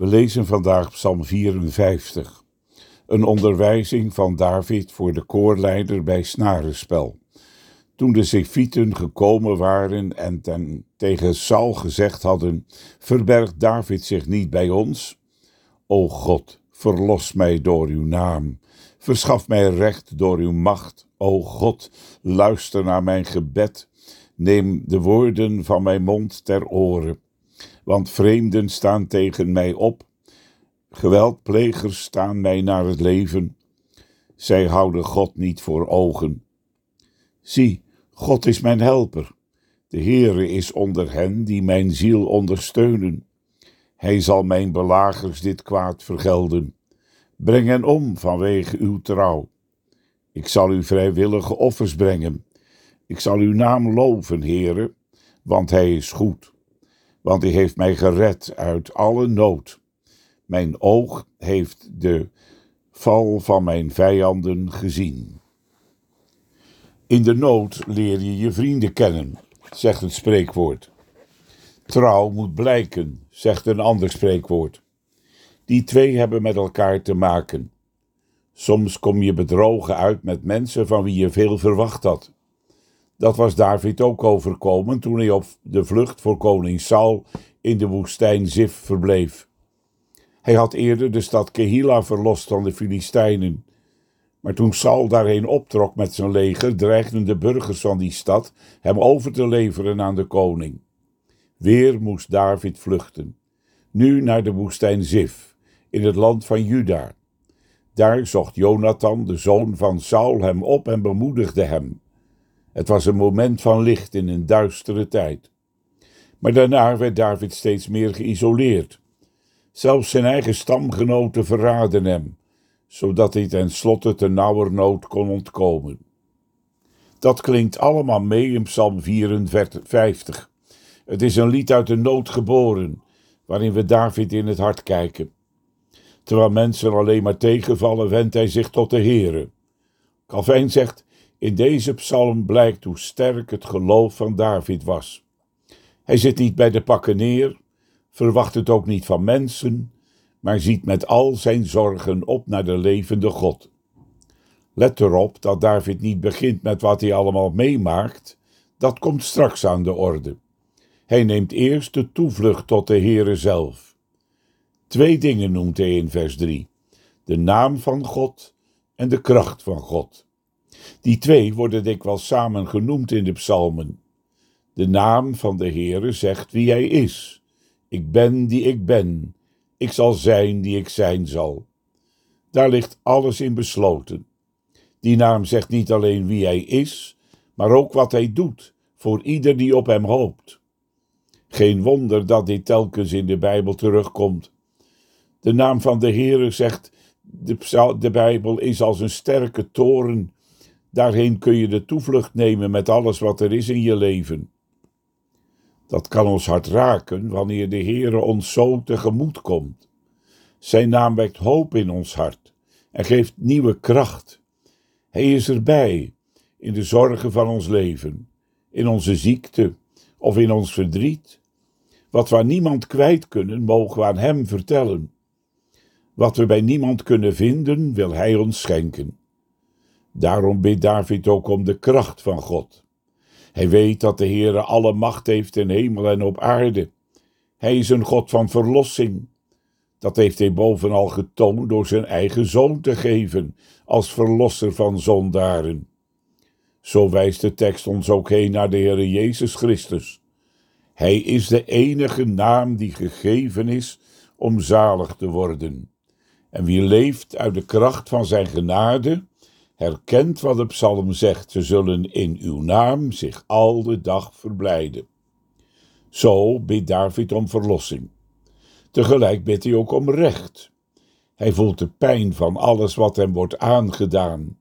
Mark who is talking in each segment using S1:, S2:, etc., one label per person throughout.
S1: We lezen vandaag Psalm 54, een onderwijzing van David voor de koorleider bij snarenspel. Toen de Zefieten gekomen waren en ten, tegen Saul gezegd hadden: Verbergt David zich niet bij ons? O God, verlos mij door uw naam. Verschaf mij recht door uw macht. O God, luister naar mijn gebed. Neem de woorden van mijn mond ter oren. Want vreemden staan tegen mij op. Geweldplegers staan mij naar het leven. Zij houden God niet voor ogen. Zie, God is mijn helper. De Heere is onder hen die mijn ziel ondersteunen. Hij zal mijn belagers dit kwaad vergelden. Breng hen om vanwege uw trouw. Ik zal u vrijwillige offers brengen. Ik zal uw naam loven, Heere, want hij is goed. Want hij heeft mij gered uit alle nood. Mijn oog heeft de val van mijn vijanden gezien. In de nood leer je je vrienden kennen, zegt het spreekwoord. Trouw moet blijken, zegt een ander spreekwoord. Die twee hebben met elkaar te maken. Soms kom je bedrogen uit met mensen van wie je veel verwacht had. Dat was David ook overkomen toen hij op de vlucht voor koning Saul in de woestijn Zif verbleef. Hij had eerder de stad Kehila verlost van de Filistijnen. Maar toen Saul daarheen optrok met zijn leger, dreigden de burgers van die stad hem over te leveren aan de koning. Weer moest David vluchten, nu naar de woestijn Zif, in het land van Juda. Daar zocht Jonathan, de zoon van Saul, hem op en bemoedigde hem. Het was een moment van licht in een duistere tijd. Maar daarna werd David steeds meer geïsoleerd. Zelfs zijn eigen stamgenoten verraden hem, zodat hij tenslotte te nauwernood kon ontkomen. Dat klinkt allemaal mee in Psalm 54. Het is een lied uit de nood geboren, waarin we David in het hart kijken. Terwijl mensen alleen maar tegenvallen, wendt hij zich tot de Heere. Calvijn zegt: In deze psalm blijkt hoe sterk het geloof van David was. Hij zit niet bij de pakken neer, verwacht het ook niet van mensen, maar ziet met al zijn zorgen op naar de levende God. Let erop dat David niet begint met wat hij allemaal meemaakt, dat komt straks aan de orde. Hij neemt eerst de toevlucht tot de Heere zelf. Twee dingen noemt hij in vers 3: de naam van God en de kracht van God. Die twee worden dikwijls samen genoemd in de psalmen. De naam van de Heere zegt wie hij is. Ik ben die ik ben. Ik zal zijn die ik zijn zal. Daar ligt alles in besloten. Die naam zegt niet alleen wie hij is, maar ook wat hij doet voor ieder die op hem hoopt. Geen wonder dat dit telkens in de Bijbel terugkomt. De naam van de Heere zegt, de, de Bijbel is als een sterke toren. Daarheen kun je de toevlucht nemen met alles wat er is in je leven. Dat kan ons hart raken wanneer de Heere ons zo tegemoet komt. Zijn naam wekt hoop in ons hart en geeft nieuwe kracht. Hij is erbij in de zorgen van ons leven, in onze ziekte of in ons verdriet. Wat we aan niemand kwijt kunnen, mogen we aan Hem vertellen. Wat we bij niemand kunnen vinden, wil Hij ons schenken. Daarom bidt David ook om de kracht van God. Hij weet dat de Heere alle macht heeft in hemel en op aarde. Hij is een God van verlossing. Dat heeft hij bovenal getoond door zijn eigen zoon te geven als verlosser van zondaren. Zo wijst de tekst ons ook heen naar de Heere Jezus Christus. Hij is de enige naam die gegeven is om zalig te worden. En wie leeft uit de kracht van zijn genade, herkent wat de psalm zegt, ze zullen in uw naam zich al de dag verblijden. Zo bidt David om verlossing. Tegelijk bidt hij ook om recht. Hij voelt de pijn van alles wat hem wordt aangedaan.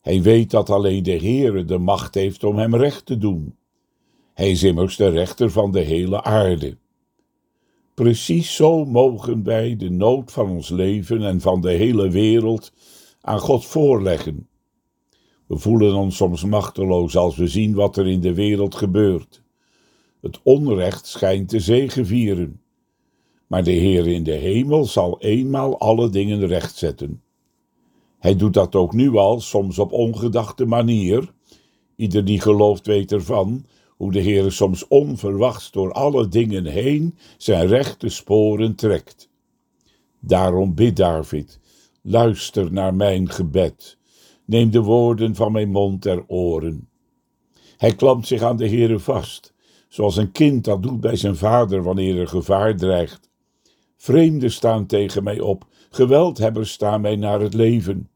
S1: Hij weet dat alleen de Heere de macht heeft om hem recht te doen. Hij is immers de rechter van de hele aarde. Precies zo mogen wij de nood van ons leven en van de hele wereld aan God voorleggen. We voelen ons soms machteloos als we zien wat er in de wereld gebeurt. Het onrecht schijnt te zegevieren. Maar de Heer in de hemel zal eenmaal alle dingen rechtzetten. Hij doet dat ook nu al, soms op ongedachte manier. Ieder die gelooft weet ervan, hoe de Heer soms onverwachts door alle dingen heen zijn rechte sporen trekt. Daarom bidt David, luister naar mijn gebed, neem de woorden van mijn mond ter oren. Hij klampt zich aan de Heere vast, zoals een kind dat doet bij zijn vader wanneer er gevaar dreigt. Vreemden staan tegen mij op, geweldhebbers staan mij naar het leven.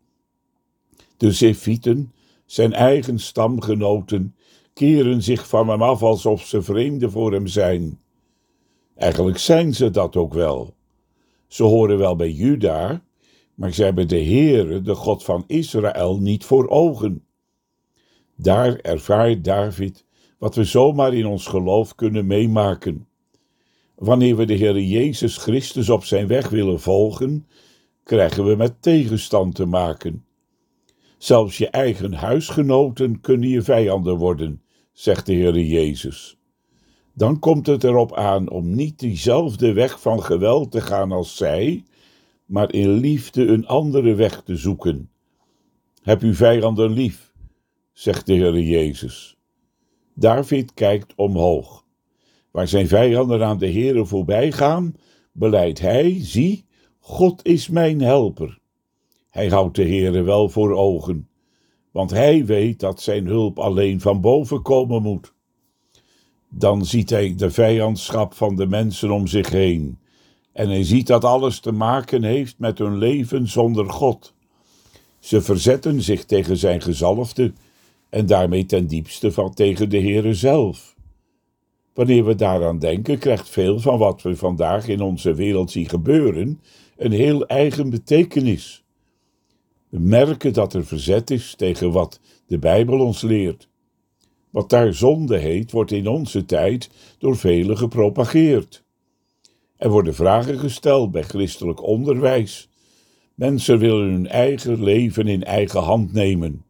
S1: De Zefieten, zijn eigen stamgenoten, keren zich van hem af alsof ze vreemden voor hem zijn. Eigenlijk zijn ze dat ook wel. Ze horen wel bij Juda, maar ze hebben de Heere, de God van Israël, niet voor ogen. Daar ervaart David wat we zomaar in ons geloof kunnen meemaken. Wanneer we de Heer Jezus Christus op zijn weg willen volgen, krijgen we met tegenstand te maken. Zelfs je eigen huisgenoten kunnen je vijanden worden, zegt de Heer Jezus. Dan komt het erop aan om niet diezelfde weg van geweld te gaan als zij, maar in liefde een andere weg te zoeken. Heb uw vijanden lief, zegt de Heer Jezus. David kijkt omhoog. Waar zijn vijanden aan de Heere voorbij gaan, beleidt hij, zie, God is mijn helper. Hij houdt de Heere wel voor ogen, want hij weet dat zijn hulp alleen van boven komen moet. Dan ziet hij de vijandschap van de mensen om zich heen, en hij ziet dat alles te maken heeft met hun leven zonder God. Ze verzetten zich tegen zijn gezalfde en daarmee ten diepste van tegen de Heere zelf. Wanneer we daaraan denken, krijgt veel van wat we vandaag in onze wereld zien gebeuren een heel eigen betekenis. We merken dat er verzet is tegen wat de Bijbel ons leert. Wat daar zonde heet, wordt in onze tijd door velen gepropageerd. Er worden vragen gesteld bij christelijk onderwijs. Mensen willen hun eigen leven in eigen hand nemen.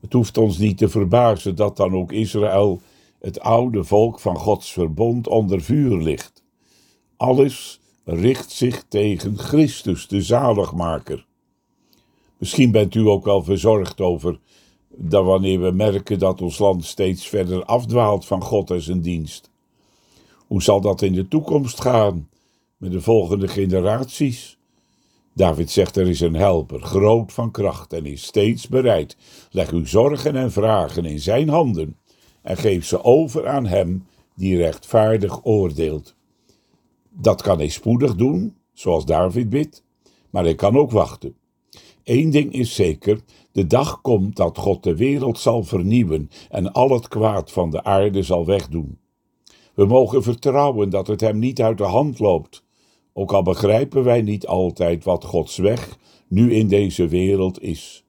S1: Het hoeft ons niet te verbazen dat dan ook Israël het oude volk van Gods verbond onder vuur ligt. Alles richt zich tegen Christus, de zaligmaker. Misschien bent u ook wel verzorgd over dat wanneer we merken dat ons land steeds verder afdwaalt van God en zijn dienst. Hoe zal dat in de toekomst gaan met de volgende generaties? David zegt er is een helper, groot van kracht en is steeds bereid. Leg uw zorgen en vragen in zijn handen en geef ze over aan hem die rechtvaardig oordeelt. Dat kan hij spoedig doen, zoals David bidt, maar hij kan ook wachten. Eén ding is zeker: de dag komt dat God de wereld zal vernieuwen en al het kwaad van de aarde zal wegdoen. We mogen vertrouwen dat het hem niet uit de hand loopt, ook al begrijpen wij niet altijd wat Gods weg nu in deze wereld is.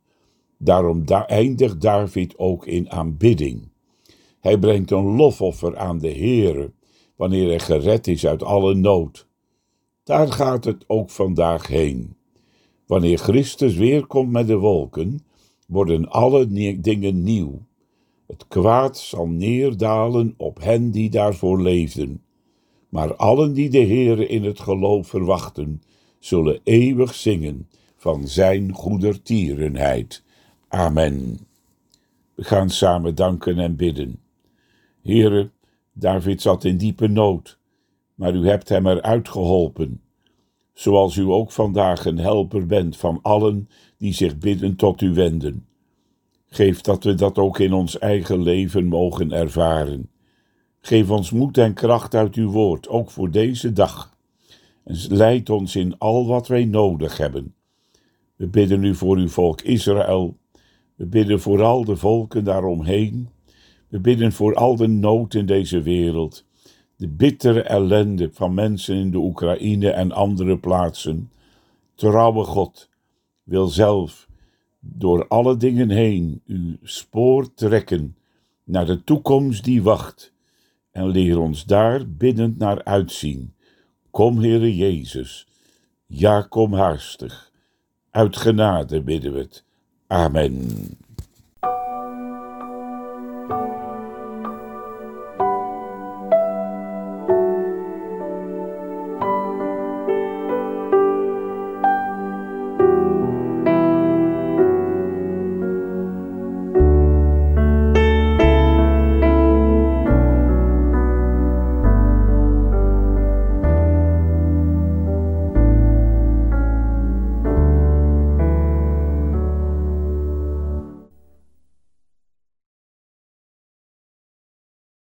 S1: Daarom eindigt David ook in aanbidding. Hij brengt een lofoffer aan de Heere, wanneer hij gered is uit alle nood. Daar gaat het ook vandaag heen. Wanneer Christus weerkomt met de wolken, worden alle dingen nieuw. Het kwaad zal neerdalen op hen die daarvoor leefden. Maar allen die de Heere in het geloof verwachten, zullen eeuwig zingen van zijn goedertierenheid. Amen. We gaan samen danken en bidden. Heere, David zat in diepe nood, maar u hebt hem eruit geholpen, zoals u ook vandaag een helper bent van allen die zich bidden tot u wenden. Geef dat we dat ook in ons eigen leven mogen ervaren. Geef ons moed en kracht uit uw woord, ook voor deze dag. En leid ons in al wat wij nodig hebben. We bidden u voor uw volk Israël. We bidden voor al de volken daaromheen we bidden voor al de nood in deze wereld, de bittere ellende van mensen in de Oekraïne en andere plaatsen. trouwe God, wil zelf door alle dingen heen uw spoor trekken naar de toekomst die wacht en leer ons daar biddend naar uitzien. Kom, Heere Jezus, ja, kom haastig. Uit genade bidden we het. Amen.